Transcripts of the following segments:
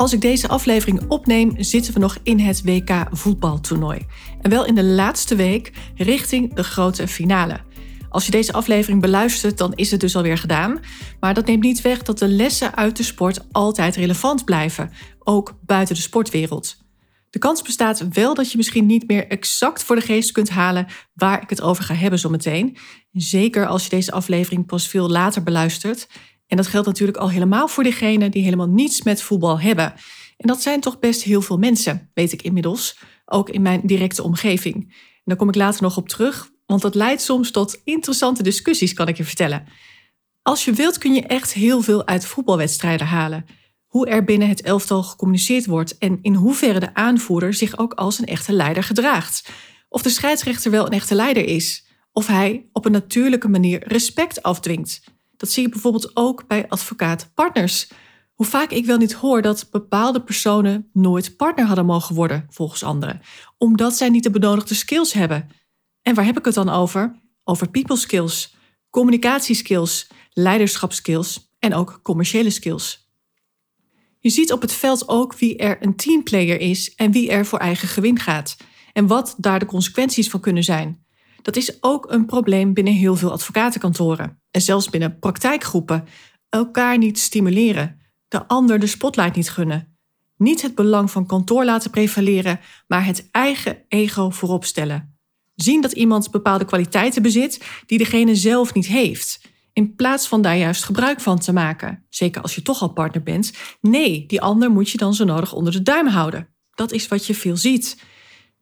Als ik deze aflevering opneem, zitten we nog in het WK voetbaltoernooi. En wel in de laatste week richting de grote finale. Als je deze aflevering beluistert, dan is het dus alweer gedaan. Maar dat neemt niet weg dat de lessen uit de sport altijd relevant blijven, ook buiten de sportwereld. De kans bestaat wel dat je misschien niet meer exact voor de geest kunt halen waar ik het over ga hebben zometeen. Zeker als je deze aflevering pas veel later beluistert. En dat geldt natuurlijk al helemaal voor diegenen die helemaal niets met voetbal hebben. En dat zijn toch best heel veel mensen, weet ik inmiddels, ook in mijn directe omgeving. En daar kom ik later nog op terug, want dat leidt soms tot interessante discussies, kan ik je vertellen. Als je wilt kun je echt heel veel uit voetbalwedstrijden halen. Hoe er binnen het elftal gecommuniceerd wordt en in hoeverre de aanvoerder zich ook als een echte leider gedraagt. Of de scheidsrechter wel een echte leider is. Of hij op een natuurlijke manier respect afdwingt. Dat zie je bijvoorbeeld ook bij advocaat-partners. Hoe vaak ik wel niet hoor dat bepaalde personen nooit partner hadden mogen worden, volgens anderen, omdat zij niet de benodigde skills hebben. En waar heb ik het dan over? Over people skills, communicatieskills, leiderschapskills en ook commerciële skills. Je ziet op het veld ook wie er een teamplayer is en wie er voor eigen gewin gaat. En wat daar de consequenties van kunnen zijn. Dat is ook een probleem binnen heel veel advocatenkantoren en zelfs binnen praktijkgroepen. Elkaar niet stimuleren, de ander de spotlight niet gunnen. Niet het belang van kantoor laten prevaleren, maar het eigen ego voorop stellen. Zien dat iemand bepaalde kwaliteiten bezit die degene zelf niet heeft. In plaats van daar juist gebruik van te maken, zeker als je toch al partner bent. Nee, die ander moet je dan zo nodig onder de duim houden. Dat is wat je veel ziet.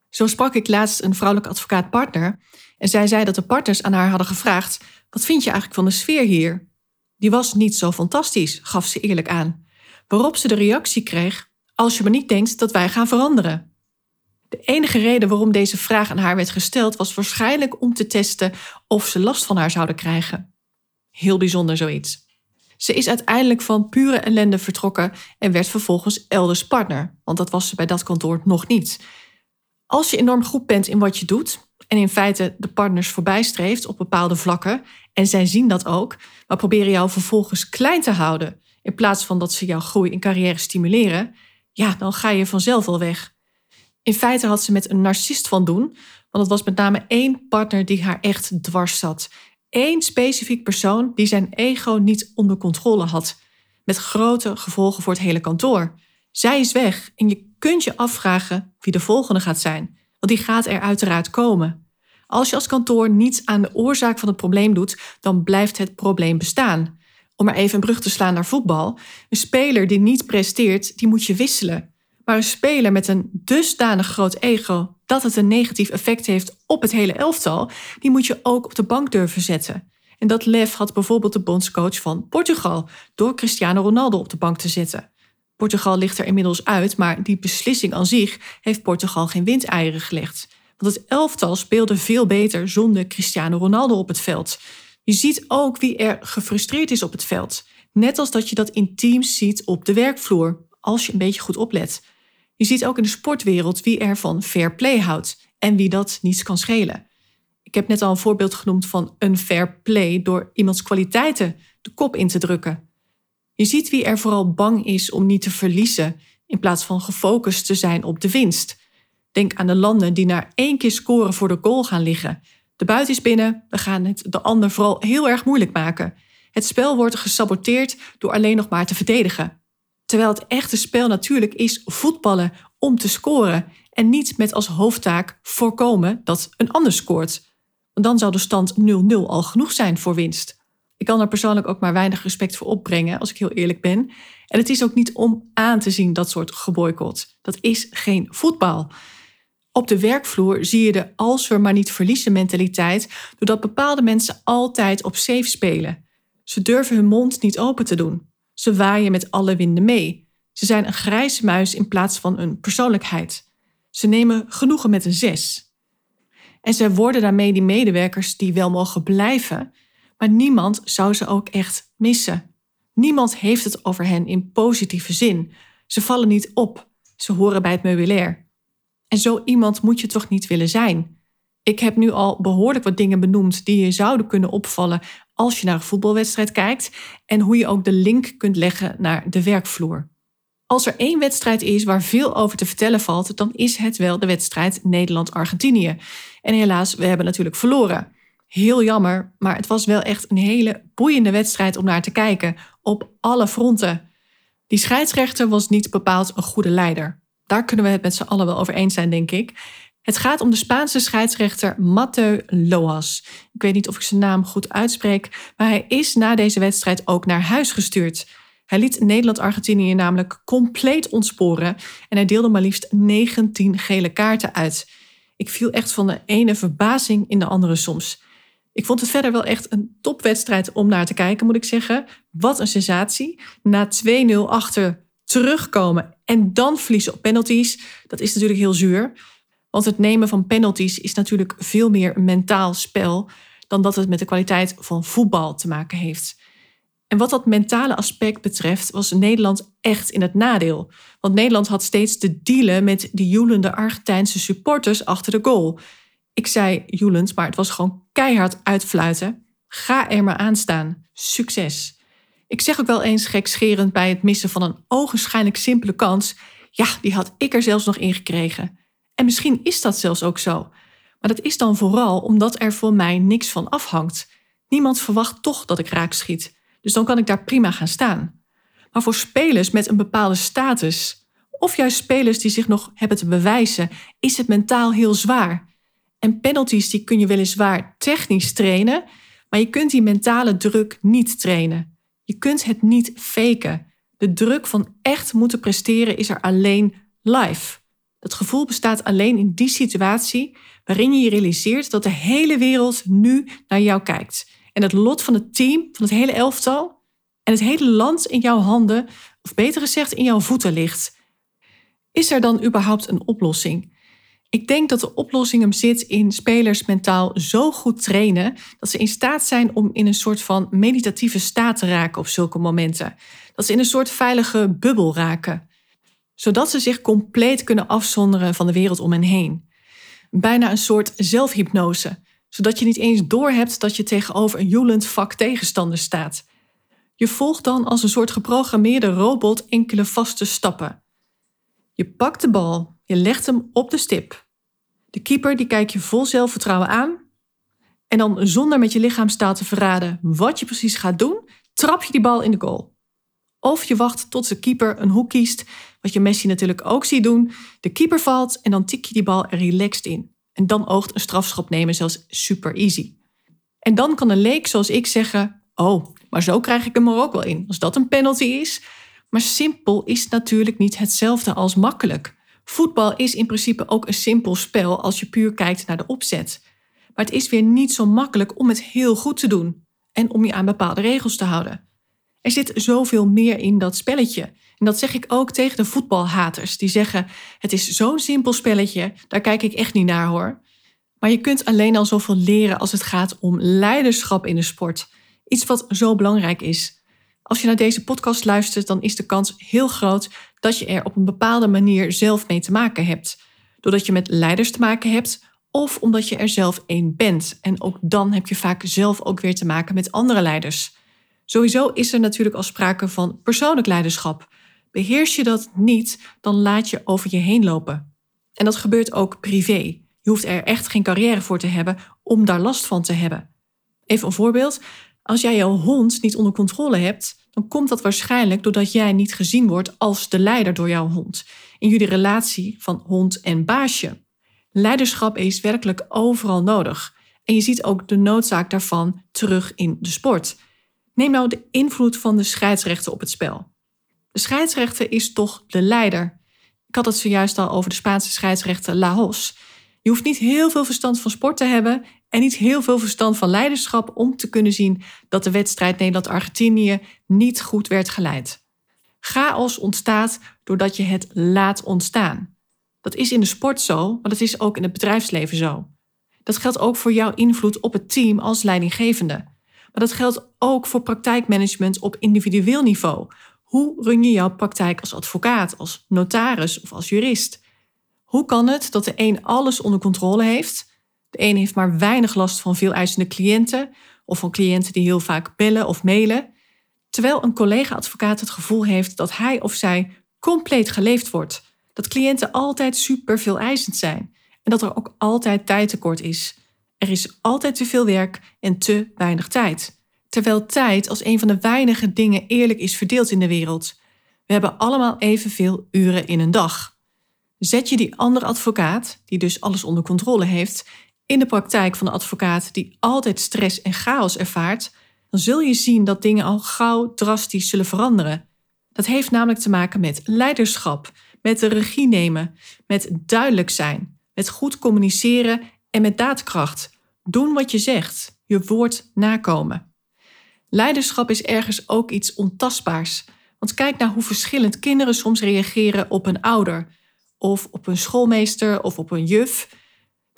Zo sprak ik laatst een vrouwelijke advocaat-partner en zij zei dat de partners aan haar hadden gevraagd: Wat vind je eigenlijk van de sfeer hier? Die was niet zo fantastisch, gaf ze eerlijk aan. Waarop ze de reactie kreeg: Als je maar niet denkt dat wij gaan veranderen. De enige reden waarom deze vraag aan haar werd gesteld was waarschijnlijk om te testen of ze last van haar zouden krijgen. Heel bijzonder zoiets. Ze is uiteindelijk van pure ellende vertrokken en werd vervolgens elders partner, want dat was ze bij dat kantoor nog niet. Als je enorm goed bent in wat je doet en in feite de partners voorbijstreeft op bepaalde vlakken, en zij zien dat ook, maar proberen jou vervolgens klein te houden in plaats van dat ze jouw groei in carrière stimuleren, ja, dan ga je vanzelf al weg. In feite had ze met een narcist van doen, want het was met name één partner die haar echt dwars zat. Eén specifiek persoon die zijn ego niet onder controle had, met grote gevolgen voor het hele kantoor. Zij is weg en je kunt je afvragen wie de volgende gaat zijn, want die gaat er uiteraard komen. Als je als kantoor niets aan de oorzaak van het probleem doet, dan blijft het probleem bestaan. Om maar even een brug te slaan naar voetbal. Een speler die niet presteert, die moet je wisselen. Maar een speler met een dusdanig groot ego dat het een negatief effect heeft op het hele elftal, die moet je ook op de bank durven zetten. En dat lef had bijvoorbeeld de bondscoach van Portugal door Cristiano Ronaldo op de bank te zetten. Portugal ligt er inmiddels uit, maar die beslissing aan zich heeft Portugal geen windeieren gelegd. Want het elftal speelde veel beter zonder Cristiano Ronaldo op het veld. Je ziet ook wie er gefrustreerd is op het veld. Net als dat je dat in teams ziet op de werkvloer, als je een beetje goed oplet. Je ziet ook in de sportwereld wie er van fair play houdt en wie dat niets kan schelen. Ik heb net al een voorbeeld genoemd van een fair play door iemands kwaliteiten de kop in te drukken. Je ziet wie er vooral bang is om niet te verliezen, in plaats van gefocust te zijn op de winst. Denk aan de landen die na één keer scoren voor de goal gaan liggen. De buit is binnen, we gaan het de ander vooral heel erg moeilijk maken. Het spel wordt gesaboteerd door alleen nog maar te verdedigen. Terwijl het echte spel natuurlijk is voetballen om te scoren en niet met als hoofdtaak voorkomen dat een ander scoort. Want dan zou de stand 0-0 al genoeg zijn voor winst. Ik kan er persoonlijk ook maar weinig respect voor opbrengen, als ik heel eerlijk ben. En het is ook niet om aan te zien, dat soort geboycott. Dat is geen voetbal. Op de werkvloer zie je de als we maar niet verliezen mentaliteit, doordat bepaalde mensen altijd op safe spelen. Ze durven hun mond niet open te doen. Ze waaien met alle winden mee. Ze zijn een grijze muis in plaats van een persoonlijkheid. Ze nemen genoegen met een zes. En ze worden daarmee die medewerkers die wel mogen blijven, maar niemand zou ze ook echt missen. Niemand heeft het over hen in positieve zin. Ze vallen niet op. Ze horen bij het meubilair. En zo iemand moet je toch niet willen zijn. Ik heb nu al behoorlijk wat dingen benoemd die je zouden kunnen opvallen als je naar een voetbalwedstrijd kijkt en hoe je ook de link kunt leggen naar de werkvloer. Als er één wedstrijd is waar veel over te vertellen valt, dan is het wel de wedstrijd Nederland-Argentinië. En helaas, we hebben natuurlijk verloren. Heel jammer, maar het was wel echt een hele boeiende wedstrijd om naar te kijken, op alle fronten. Die scheidsrechter was niet bepaald een goede leider. Daar kunnen we het met z'n allen wel over eens zijn, denk ik. Het gaat om de Spaanse scheidsrechter Mateu Loas. Ik weet niet of ik zijn naam goed uitspreek, maar hij is na deze wedstrijd ook naar huis gestuurd. Hij liet Nederland-Argentinië namelijk compleet ontsporen en hij deelde maar liefst 19 gele kaarten uit. Ik viel echt van de ene verbazing in de andere soms. Ik vond het verder wel echt een topwedstrijd om naar te kijken, moet ik zeggen. Wat een sensatie. Na 2-0 achter terugkomen en dan verliezen op penalties, dat is natuurlijk heel zuur. Want het nemen van penalties is natuurlijk veel meer mentaal spel dan dat het met de kwaliteit van voetbal te maken heeft. En wat dat mentale aspect betreft, was Nederland echt in het nadeel. Want Nederland had steeds te dealen met die joelende Argentijnse supporters achter de goal. Ik zei joelend, maar het was gewoon keihard uitfluiten. Ga er maar aan staan. Succes. Ik zeg ook wel eens gekscherend bij het missen van een ogenschijnlijk simpele kans. Ja, die had ik er zelfs nog in gekregen. En misschien is dat zelfs ook zo. Maar dat is dan vooral omdat er voor mij niks van afhangt. Niemand verwacht toch dat ik raak schiet. Dus dan kan ik daar prima gaan staan. Maar voor spelers met een bepaalde status, of juist spelers die zich nog hebben te bewijzen, is het mentaal heel zwaar. En penalties die kun je weliswaar technisch trainen, maar je kunt die mentale druk niet trainen. Je kunt het niet faken. De druk van echt moeten presteren is er alleen live. Dat gevoel bestaat alleen in die situatie waarin je je realiseert dat de hele wereld nu naar jou kijkt. En het lot van het team, van het hele elftal en het hele land in jouw handen, of beter gezegd in jouw voeten ligt. Is er dan überhaupt een oplossing? Ik denk dat de oplossing hem zit in spelers mentaal zo goed trainen dat ze in staat zijn om in een soort van meditatieve staat te raken op zulke momenten. Dat ze in een soort veilige bubbel raken, zodat ze zich compleet kunnen afzonderen van de wereld om hen heen. Bijna een soort zelfhypnose, zodat je niet eens doorhebt dat je tegenover een joelend vak tegenstander staat. Je volgt dan als een soort geprogrammeerde robot enkele vaste stappen. Je pakt de bal, je legt hem op de stip. De keeper die kijkt je vol zelfvertrouwen aan. En dan zonder met je lichaamstaal te verraden wat je precies gaat doen, trap je die bal in de goal. Of je wacht tot de keeper een hoek kiest, wat je Messi natuurlijk ook ziet doen. De keeper valt en dan tik je die bal er relaxed in. En dan oogt een strafschop nemen zelfs super easy. En dan kan een leek zoals ik zeggen: Oh, maar zo krijg ik hem er ook wel in, als dat een penalty is. Maar simpel is natuurlijk niet hetzelfde als makkelijk. Voetbal is in principe ook een simpel spel als je puur kijkt naar de opzet. Maar het is weer niet zo makkelijk om het heel goed te doen en om je aan bepaalde regels te houden. Er zit zoveel meer in dat spelletje. En dat zeg ik ook tegen de voetbalhaters die zeggen: het is zo'n simpel spelletje, daar kijk ik echt niet naar hoor. Maar je kunt alleen al zoveel leren als het gaat om leiderschap in de sport. Iets wat zo belangrijk is. Als je naar deze podcast luistert, dan is de kans heel groot dat je er op een bepaalde manier zelf mee te maken hebt. Doordat je met leiders te maken hebt of omdat je er zelf één bent. En ook dan heb je vaak zelf ook weer te maken met andere leiders. Sowieso is er natuurlijk al sprake van persoonlijk leiderschap. Beheers je dat niet, dan laat je over je heen lopen. En dat gebeurt ook privé. Je hoeft er echt geen carrière voor te hebben om daar last van te hebben. Even een voorbeeld. Als jij jouw hond niet onder controle hebt, dan komt dat waarschijnlijk doordat jij niet gezien wordt als de leider door jouw hond. In jullie relatie van hond en baasje. Leiderschap is werkelijk overal nodig. En je ziet ook de noodzaak daarvan terug in de sport. Neem nou de invloed van de scheidsrechter op het spel. De scheidsrechter is toch de leider. Ik had het zojuist al over de Spaanse scheidsrechter Laos. Je hoeft niet heel veel verstand van sport te hebben en niet heel veel verstand van leiderschap om te kunnen zien dat de wedstrijd Nederland-Argentinië niet goed werd geleid. Chaos ontstaat doordat je het laat ontstaan. Dat is in de sport zo, maar dat is ook in het bedrijfsleven zo. Dat geldt ook voor jouw invloed op het team als leidinggevende. Maar dat geldt ook voor praktijkmanagement op individueel niveau. Hoe run je jouw praktijk als advocaat, als notaris of als jurist? Hoe kan het dat de een alles onder controle heeft? De een heeft maar weinig last van veel eisende cliënten of van cliënten die heel vaak bellen of mailen, terwijl een collega-advocaat het gevoel heeft dat hij of zij compleet geleefd wordt, dat cliënten altijd super veel eisend zijn en dat er ook altijd tijdtekort is. Er is altijd te veel werk en te weinig tijd. Terwijl tijd als een van de weinige dingen eerlijk is verdeeld in de wereld. We hebben allemaal evenveel uren in een dag. Zet je die andere advocaat, die dus alles onder controle heeft, in de praktijk van de advocaat die altijd stress en chaos ervaart, dan zul je zien dat dingen al gauw drastisch zullen veranderen. Dat heeft namelijk te maken met leiderschap, met de regie nemen, met duidelijk zijn, met goed communiceren en met daadkracht. Doen wat je zegt, je woord nakomen. Leiderschap is ergens ook iets ontastbaars. Want kijk naar hoe verschillend kinderen soms reageren op een ouder, of op een schoolmeester of op een juf.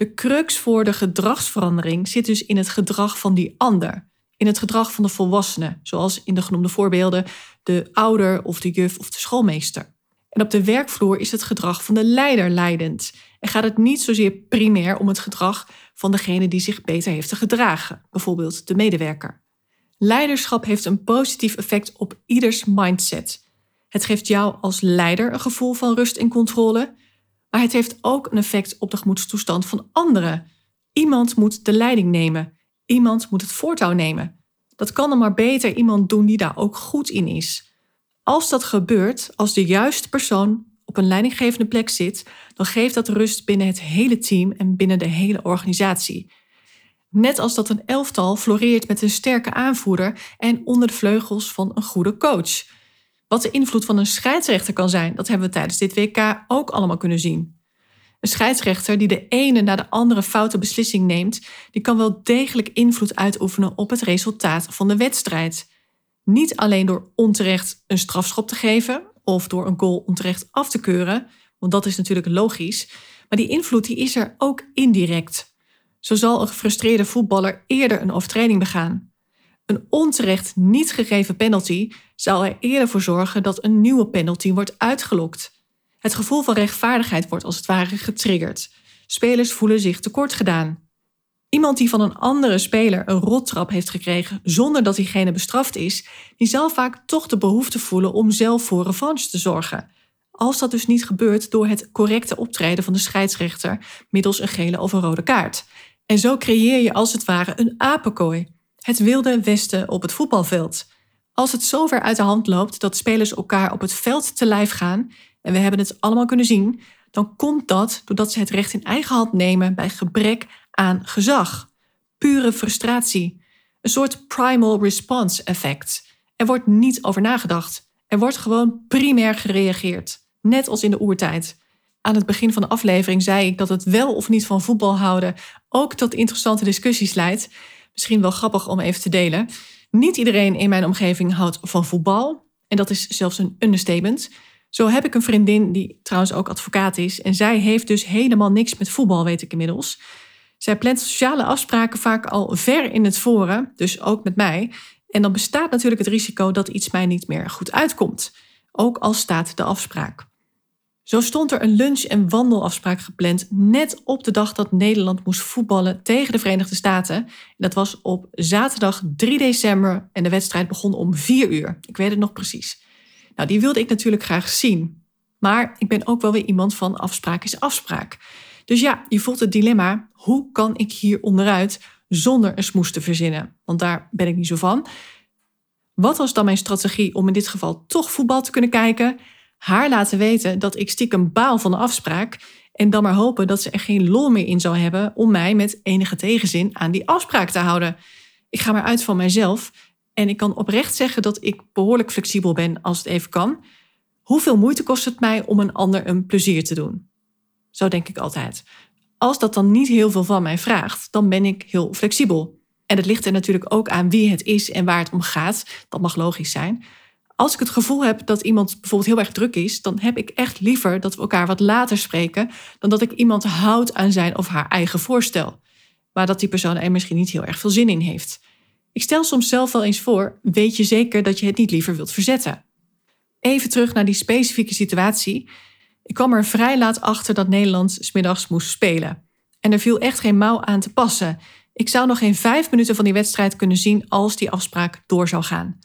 De crux voor de gedragsverandering zit dus in het gedrag van die ander, in het gedrag van de volwassene, zoals in de genoemde voorbeelden de ouder of de juf of de schoolmeester. En op de werkvloer is het gedrag van de leider leidend en gaat het niet zozeer primair om het gedrag van degene die zich beter heeft te gedragen, bijvoorbeeld de medewerker. Leiderschap heeft een positief effect op ieders mindset. Het geeft jou als leider een gevoel van rust en controle, maar het heeft ook een effect op de gemoedstoestand van anderen. Iemand moet de leiding nemen, iemand moet het voortouw nemen. Dat kan dan maar beter iemand doen die daar ook goed in is. Als dat gebeurt, als de juiste persoon op een leidinggevende plek zit, dan geeft dat rust binnen het hele team en binnen de hele organisatie. Net als dat een elftal floreert met een sterke aanvoerder en onder de vleugels van een goede coach. Wat de invloed van een scheidsrechter kan zijn, dat hebben we tijdens dit WK ook allemaal kunnen zien. Een scheidsrechter die de ene na de andere foute beslissing neemt, die kan wel degelijk invloed uitoefenen op het resultaat van de wedstrijd. Niet alleen door onterecht een strafschop te geven of door een goal onterecht af te keuren, want dat is natuurlijk logisch, maar die invloed die is er ook indirect. Zo zal een gefrustreerde voetballer eerder een overtreding begaan. Een onterecht niet gegeven penalty zal er eerder voor zorgen dat een nieuwe penalty wordt uitgelokt. Het gevoel van rechtvaardigheid wordt als het ware getriggerd. Spelers voelen zich tekort gedaan. Iemand die van een andere speler een rottrap heeft gekregen zonder dat diegene bestraft is, die zal vaak toch de behoefte voelen om zelf voor revanche te zorgen. Als dat dus niet gebeurt door het correcte optreden van de scheidsrechter middels een gele of een rode kaart. En zo creëer je als het ware een apenkooi. Het wilde westen op het voetbalveld. Als het zover uit de hand loopt dat spelers elkaar op het veld te lijf gaan, en we hebben het allemaal kunnen zien, dan komt dat doordat ze het recht in eigen hand nemen bij gebrek aan gezag. Pure frustratie. Een soort primal response effect. Er wordt niet over nagedacht. Er wordt gewoon primair gereageerd. Net als in de oertijd. Aan het begin van de aflevering zei ik dat het wel of niet van voetbal houden ook tot interessante discussies leidt. Misschien wel grappig om even te delen. Niet iedereen in mijn omgeving houdt van voetbal. En dat is zelfs een understatement. Zo heb ik een vriendin die trouwens ook advocaat is. En zij heeft dus helemaal niks met voetbal, weet ik inmiddels. Zij plant sociale afspraken vaak al ver in het voren, dus ook met mij. En dan bestaat natuurlijk het risico dat iets mij niet meer goed uitkomt. Ook al staat de afspraak. Zo stond er een lunch- en wandelafspraak gepland net op de dag dat Nederland moest voetballen tegen de Verenigde Staten. dat was op zaterdag 3 december en de wedstrijd begon om 4 uur. Ik weet het nog precies. Nou, die wilde ik natuurlijk graag zien. Maar ik ben ook wel weer iemand van afspraak is afspraak. Dus ja, je voelt het dilemma. Hoe kan ik hier onderuit zonder een smoes te verzinnen? Want daar ben ik niet zo van. Wat was dan mijn strategie om in dit geval toch voetbal te kunnen kijken? Haar laten weten dat ik stiekem baal van de afspraak en dan maar hopen dat ze er geen lol meer in zou hebben om mij met enige tegenzin aan die afspraak te houden. Ik ga maar uit van mijzelf en ik kan oprecht zeggen dat ik behoorlijk flexibel ben als het even kan. Hoeveel moeite kost het mij om een ander een plezier te doen? Zo denk ik altijd. Als dat dan niet heel veel van mij vraagt, dan ben ik heel flexibel. En het ligt er natuurlijk ook aan wie het is en waar het om gaat. Dat mag logisch zijn. Als ik het gevoel heb dat iemand bijvoorbeeld heel erg druk is, dan heb ik echt liever dat we elkaar wat later spreken dan dat ik iemand houd aan zijn of haar eigen voorstel. Maar dat die persoon er misschien niet heel erg veel zin in heeft. Ik stel soms zelf wel eens voor: weet je zeker dat je het niet liever wilt verzetten? Even terug naar die specifieke situatie. Ik kwam er vrij laat achter dat Nederland smiddags moest spelen. En er viel echt geen mouw aan te passen. Ik zou nog geen vijf minuten van die wedstrijd kunnen zien als die afspraak door zou gaan.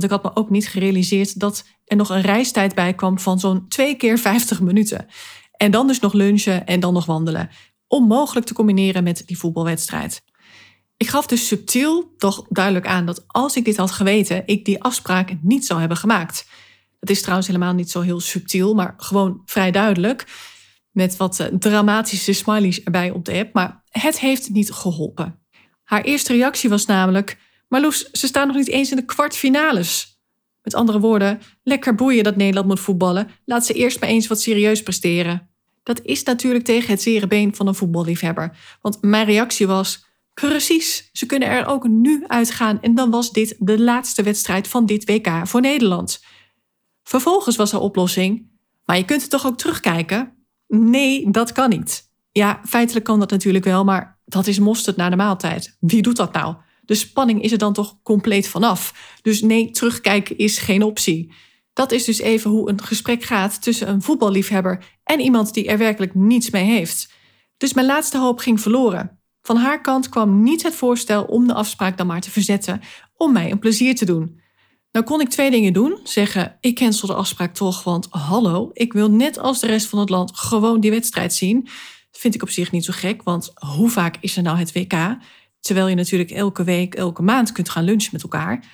Want ik had me ook niet gerealiseerd dat er nog een reistijd bij kwam van zo'n twee keer 50 minuten. En dan dus nog lunchen en dan nog wandelen. Onmogelijk te combineren met die voetbalwedstrijd. Ik gaf dus subtiel toch duidelijk aan dat als ik dit had geweten, ik die afspraak niet zou hebben gemaakt. Dat is trouwens helemaal niet zo heel subtiel, maar gewoon vrij duidelijk. Met wat eh, dramatische smileys erbij op de app. Maar het heeft niet geholpen. Haar eerste reactie was namelijk: Marloes, ze staan nog niet eens in de kwartfinales. Met andere woorden, lekker boeien dat Nederland moet voetballen. Laat ze eerst maar eens wat serieus presteren. Dat is natuurlijk tegen het zere been van een voetballiefhebber. Want mijn reactie was: precies, ze kunnen er ook nu uitgaan. En dan was dit de laatste wedstrijd van dit WK voor Nederland. Vervolgens was haar oplossing: maar je kunt het toch ook terugkijken? Nee, dat kan niet. Ja, feitelijk kan dat natuurlijk wel, maar dat is mosterd na de maaltijd. Wie doet dat nou? De spanning is er dan toch compleet vanaf. Dus nee, terugkijken is geen optie. Dat is dus even hoe een gesprek gaat tussen een voetballiefhebber en iemand die er werkelijk niets mee heeft. Dus mijn laatste hoop ging verloren. Van haar kant kwam niet het voorstel om de afspraak dan maar te verzetten om mij een plezier te doen. Nou kon ik twee dingen doen. Zeggen, ik cancel de afspraak toch, want hallo, ik wil net als de rest van het land gewoon die wedstrijd zien. Dat vind ik op zich niet zo gek, want hoe vaak is er nou het WK? Terwijl je natuurlijk elke week, elke maand kunt gaan lunchen met elkaar.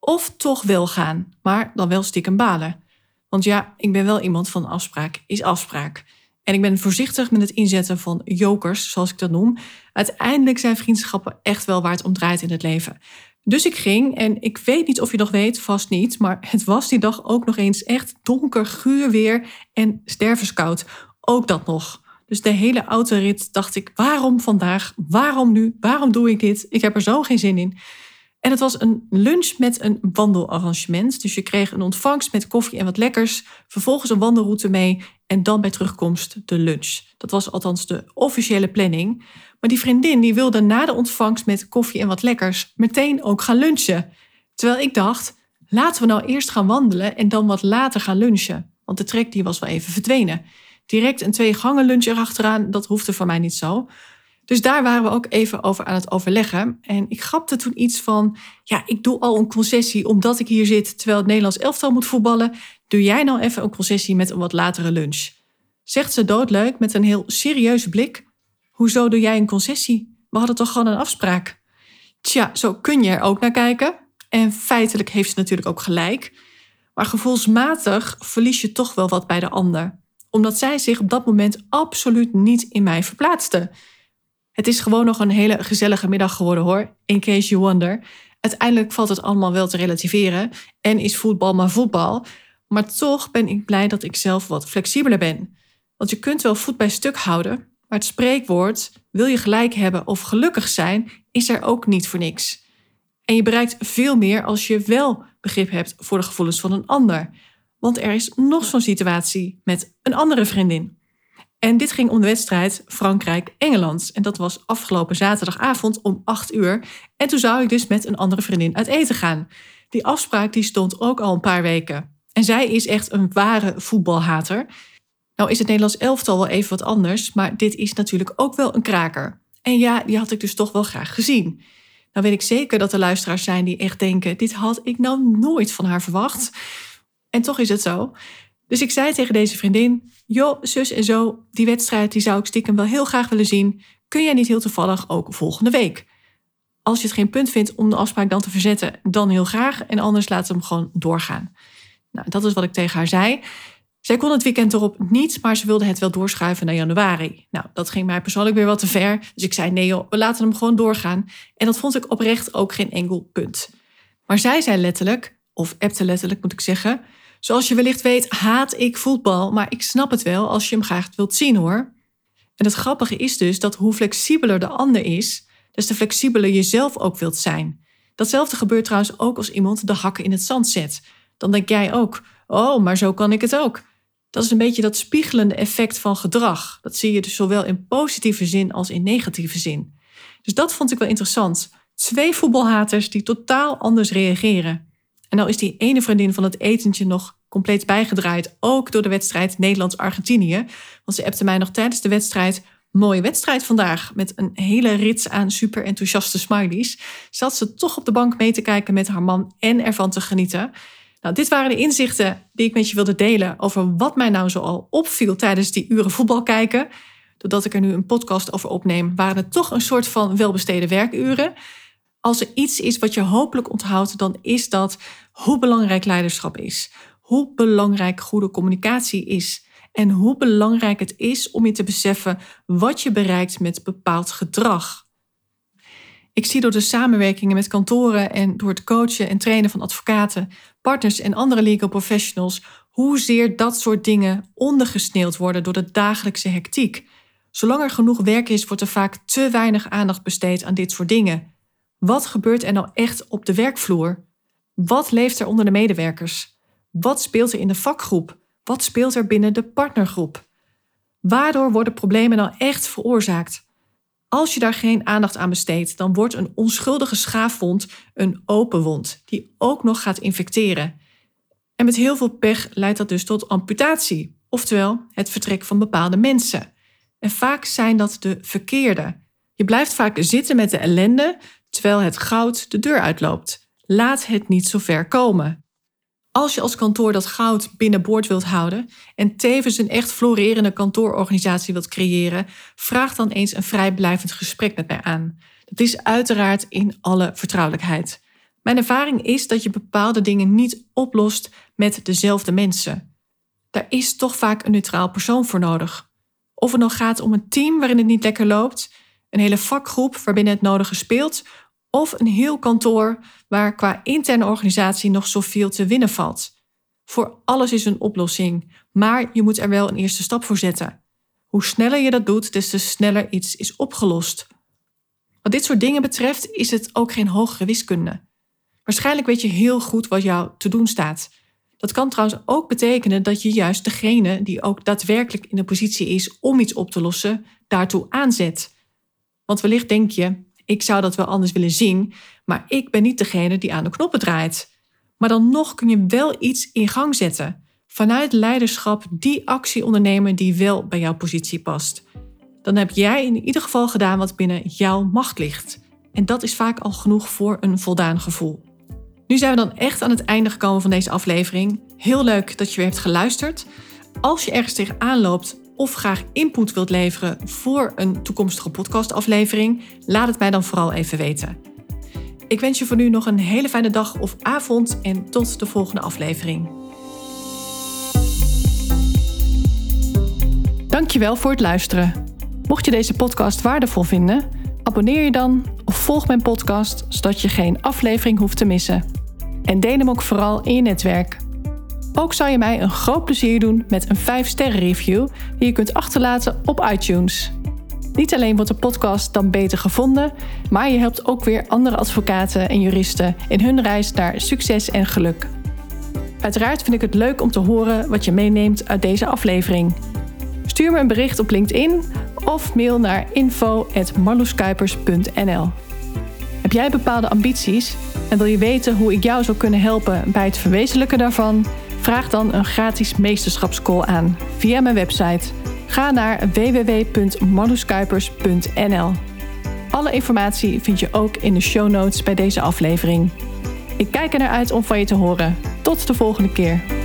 Of toch wel gaan, maar dan wel stiekem balen. Want ja, ik ben wel iemand van afspraak is afspraak. En ik ben voorzichtig met het inzetten van jokers, zoals ik dat noem. Uiteindelijk zijn vriendschappen echt wel waar het om draait in het leven. Dus ik ging en ik weet niet of je nog weet, vast niet, maar het was die dag ook nog eens echt donker, guur weer en stervenskoud. Ook dat nog. Dus de hele autorit dacht ik, waarom vandaag? Waarom nu? Waarom doe ik dit? Ik heb er zo geen zin in. En het was een lunch met een wandelarrangement. Dus je kreeg een ontvangst met koffie en wat lekkers. Vervolgens een wandelroute mee. En dan bij terugkomst de lunch. Dat was althans de officiële planning. Maar die vriendin die wilde na de ontvangst met koffie en wat lekkers meteen ook gaan lunchen. Terwijl ik dacht, laten we nou eerst gaan wandelen en dan wat later gaan lunchen. Want de trek die was wel even verdwenen. Direct een twee gangen lunch erachteraan, dat hoefde voor mij niet zo. Dus daar waren we ook even over aan het overleggen. En ik grapte toen iets van: ja, ik doe al een concessie omdat ik hier zit terwijl het Nederlands elftal moet voetballen. Doe jij nou even een concessie met een wat latere lunch? Zegt ze doodleuk met een heel serieuze blik. Hoezo doe jij een concessie? We hadden toch gewoon een afspraak? Tja, zo kun je er ook naar kijken. En feitelijk heeft ze natuurlijk ook gelijk. Maar gevoelsmatig verlies je toch wel wat bij de ander. Omdat zij zich op dat moment absoluut niet in mij verplaatste. Het is gewoon nog een hele gezellige middag geworden hoor, in case you wonder. Uiteindelijk valt het allemaal wel te relativeren en is voetbal maar voetbal. Maar toch ben ik blij dat ik zelf wat flexibeler ben. Want je kunt wel voet bij stuk houden, maar het spreekwoord wil je gelijk hebben of gelukkig zijn is er ook niet voor niks. En je bereikt veel meer als je wel begrip hebt voor de gevoelens van een ander. Want er is nog zo'n situatie met een andere vriendin. En dit ging om de wedstrijd Frankrijk-Engeland. En dat was afgelopen zaterdagavond om 8 uur. En toen zou ik dus met een andere vriendin uit eten gaan. Die afspraak die stond ook al een paar weken. En zij is echt een ware voetbalhater. Nou is het Nederlands elftal wel even wat anders, maar dit is natuurlijk ook wel een kraker. En ja, die had ik dus toch wel graag gezien. Nou weet ik zeker dat er luisteraars zijn die echt denken: dit had ik nou nooit van haar verwacht. En toch is het zo. Dus ik zei tegen deze vriendin: Joh, zus en zo, die wedstrijd die zou ik stiekem wel heel graag willen zien. Kun jij niet heel toevallig ook volgende week? Als je het geen punt vindt om de afspraak dan te verzetten, dan heel graag. En anders laten we hem gewoon doorgaan. Nou, dat is wat ik tegen haar zei. Zij kon het weekend erop niet, maar ze wilde het wel doorschuiven naar januari. Nou, dat ging mij persoonlijk weer wat te ver. Dus ik zei: nee, joh, we laten hem gewoon doorgaan. En dat vond ik oprecht ook geen enkel punt. Maar zij zei letterlijk, of appte letterlijk moet ik zeggen. Zoals je wellicht weet, haat ik voetbal, maar ik snap het wel als je hem graag wilt zien hoor. En het grappige is dus dat hoe flexibeler de ander is, des te flexibeler je zelf ook wilt zijn. Datzelfde gebeurt trouwens ook als iemand de hakken in het zand zet. dan denk jij ook: oh, maar zo kan ik het ook. Dat is een beetje dat spiegelende effect van gedrag. Dat zie je dus zowel in positieve zin als in negatieve zin. Dus dat vond ik wel interessant. Twee voetbalhaters die totaal anders reageren. En nou is die ene vriendin van het etentje nog compleet bijgedraaid, ook door de wedstrijd Nederlands-Argentinië. Want ze appte mij nog tijdens de wedstrijd: mooie wedstrijd vandaag. Met een hele rits aan super enthousiaste smileys. Zat ze toch op de bank mee te kijken met haar man en ervan te genieten. Nou, dit waren de inzichten die ik met je wilde delen over wat mij nou zoal opviel tijdens die uren voetbal kijken. Doordat ik er nu een podcast over opneem, waren het toch een soort van welbesteden werkuren. Als er iets is wat je hopelijk onthoudt, dan is dat hoe belangrijk leiderschap is. Hoe belangrijk goede communicatie is. En hoe belangrijk het is om je te beseffen wat je bereikt met bepaald gedrag. Ik zie door de samenwerkingen met kantoren en door het coachen en trainen van advocaten, partners en andere legal professionals hoezeer dat soort dingen ondergesneeuwd worden door de dagelijkse hectiek. Zolang er genoeg werk is, wordt er vaak te weinig aandacht besteed aan dit soort dingen. Wat gebeurt er nou echt op de werkvloer? Wat leeft er onder de medewerkers? Wat speelt er in de vakgroep? Wat speelt er binnen de partnergroep? Waardoor worden problemen nou echt veroorzaakt? Als je daar geen aandacht aan besteedt, dan wordt een onschuldige schaafwond een open wond, die ook nog gaat infecteren. En met heel veel pech leidt dat dus tot amputatie, oftewel het vertrek van bepaalde mensen. En vaak zijn dat de verkeerde. Je blijft vaak zitten met de ellende, terwijl het goud de deur uitloopt. Laat het niet zo ver komen. Als je als kantoor dat goud binnenboord wilt houden en tevens een echt florerende kantoororganisatie wilt creëren, vraag dan eens een vrijblijvend gesprek met mij aan. Dat is uiteraard in alle vertrouwelijkheid. Mijn ervaring is dat je bepaalde dingen niet oplost met dezelfde mensen. Daar is toch vaak een neutraal persoon voor nodig. Of het nog gaat om een team waarin het niet lekker loopt, een hele vakgroep waarbinnen het nodige speelt, of een heel kantoor waar qua interne organisatie nog zoveel te winnen valt. Voor alles is een oplossing, maar je moet er wel een eerste stap voor zetten. Hoe sneller je dat doet, des te sneller iets is opgelost. Wat dit soort dingen betreft is het ook geen hogere wiskunde. Waarschijnlijk weet je heel goed wat jou te doen staat. Dat kan trouwens ook betekenen dat je juist degene die ook daadwerkelijk in de positie is om iets op te lossen, daartoe aanzet. Want wellicht denk je, ik zou dat wel anders willen zien, maar ik ben niet degene die aan de knoppen draait. Maar dan nog kun je wel iets in gang zetten. Vanuit leiderschap die actie ondernemen die wel bij jouw positie past. Dan heb jij in ieder geval gedaan wat binnen jouw macht ligt. En dat is vaak al genoeg voor een voldaan gevoel. Nu zijn we dan echt aan het einde gekomen van deze aflevering. Heel leuk dat je weer hebt geluisterd. Als je ergens tegenaan loopt of graag input wilt leveren voor een toekomstige podcastaflevering, laat het mij dan vooral even weten. Ik wens je voor nu nog een hele fijne dag of avond en tot de volgende aflevering. Dankjewel voor het luisteren. Mocht je deze podcast waardevol vinden, abonneer je dan of volg mijn podcast zodat je geen aflevering hoeft te missen. En deel hem ook vooral in je netwerk. Ook zou je mij een groot plezier doen met een 5-sterren review die je kunt achterlaten op iTunes. Niet alleen wordt de podcast dan beter gevonden, maar je helpt ook weer andere advocaten en juristen in hun reis naar succes en geluk. Uiteraard vind ik het leuk om te horen wat je meeneemt uit deze aflevering. Stuur me een bericht op LinkedIn of mail naar info.marloeskuipers.nl. Heb jij bepaalde ambities en wil je weten hoe ik jou zou kunnen helpen bij het verwezenlijken daarvan? Vraag dan een gratis meesterschapscall aan via mijn website. Ga naar www.marloeskuipers.nl. Alle informatie vind je ook in de show notes bij deze aflevering. Ik kijk er naar uit om van je te horen. Tot de volgende keer.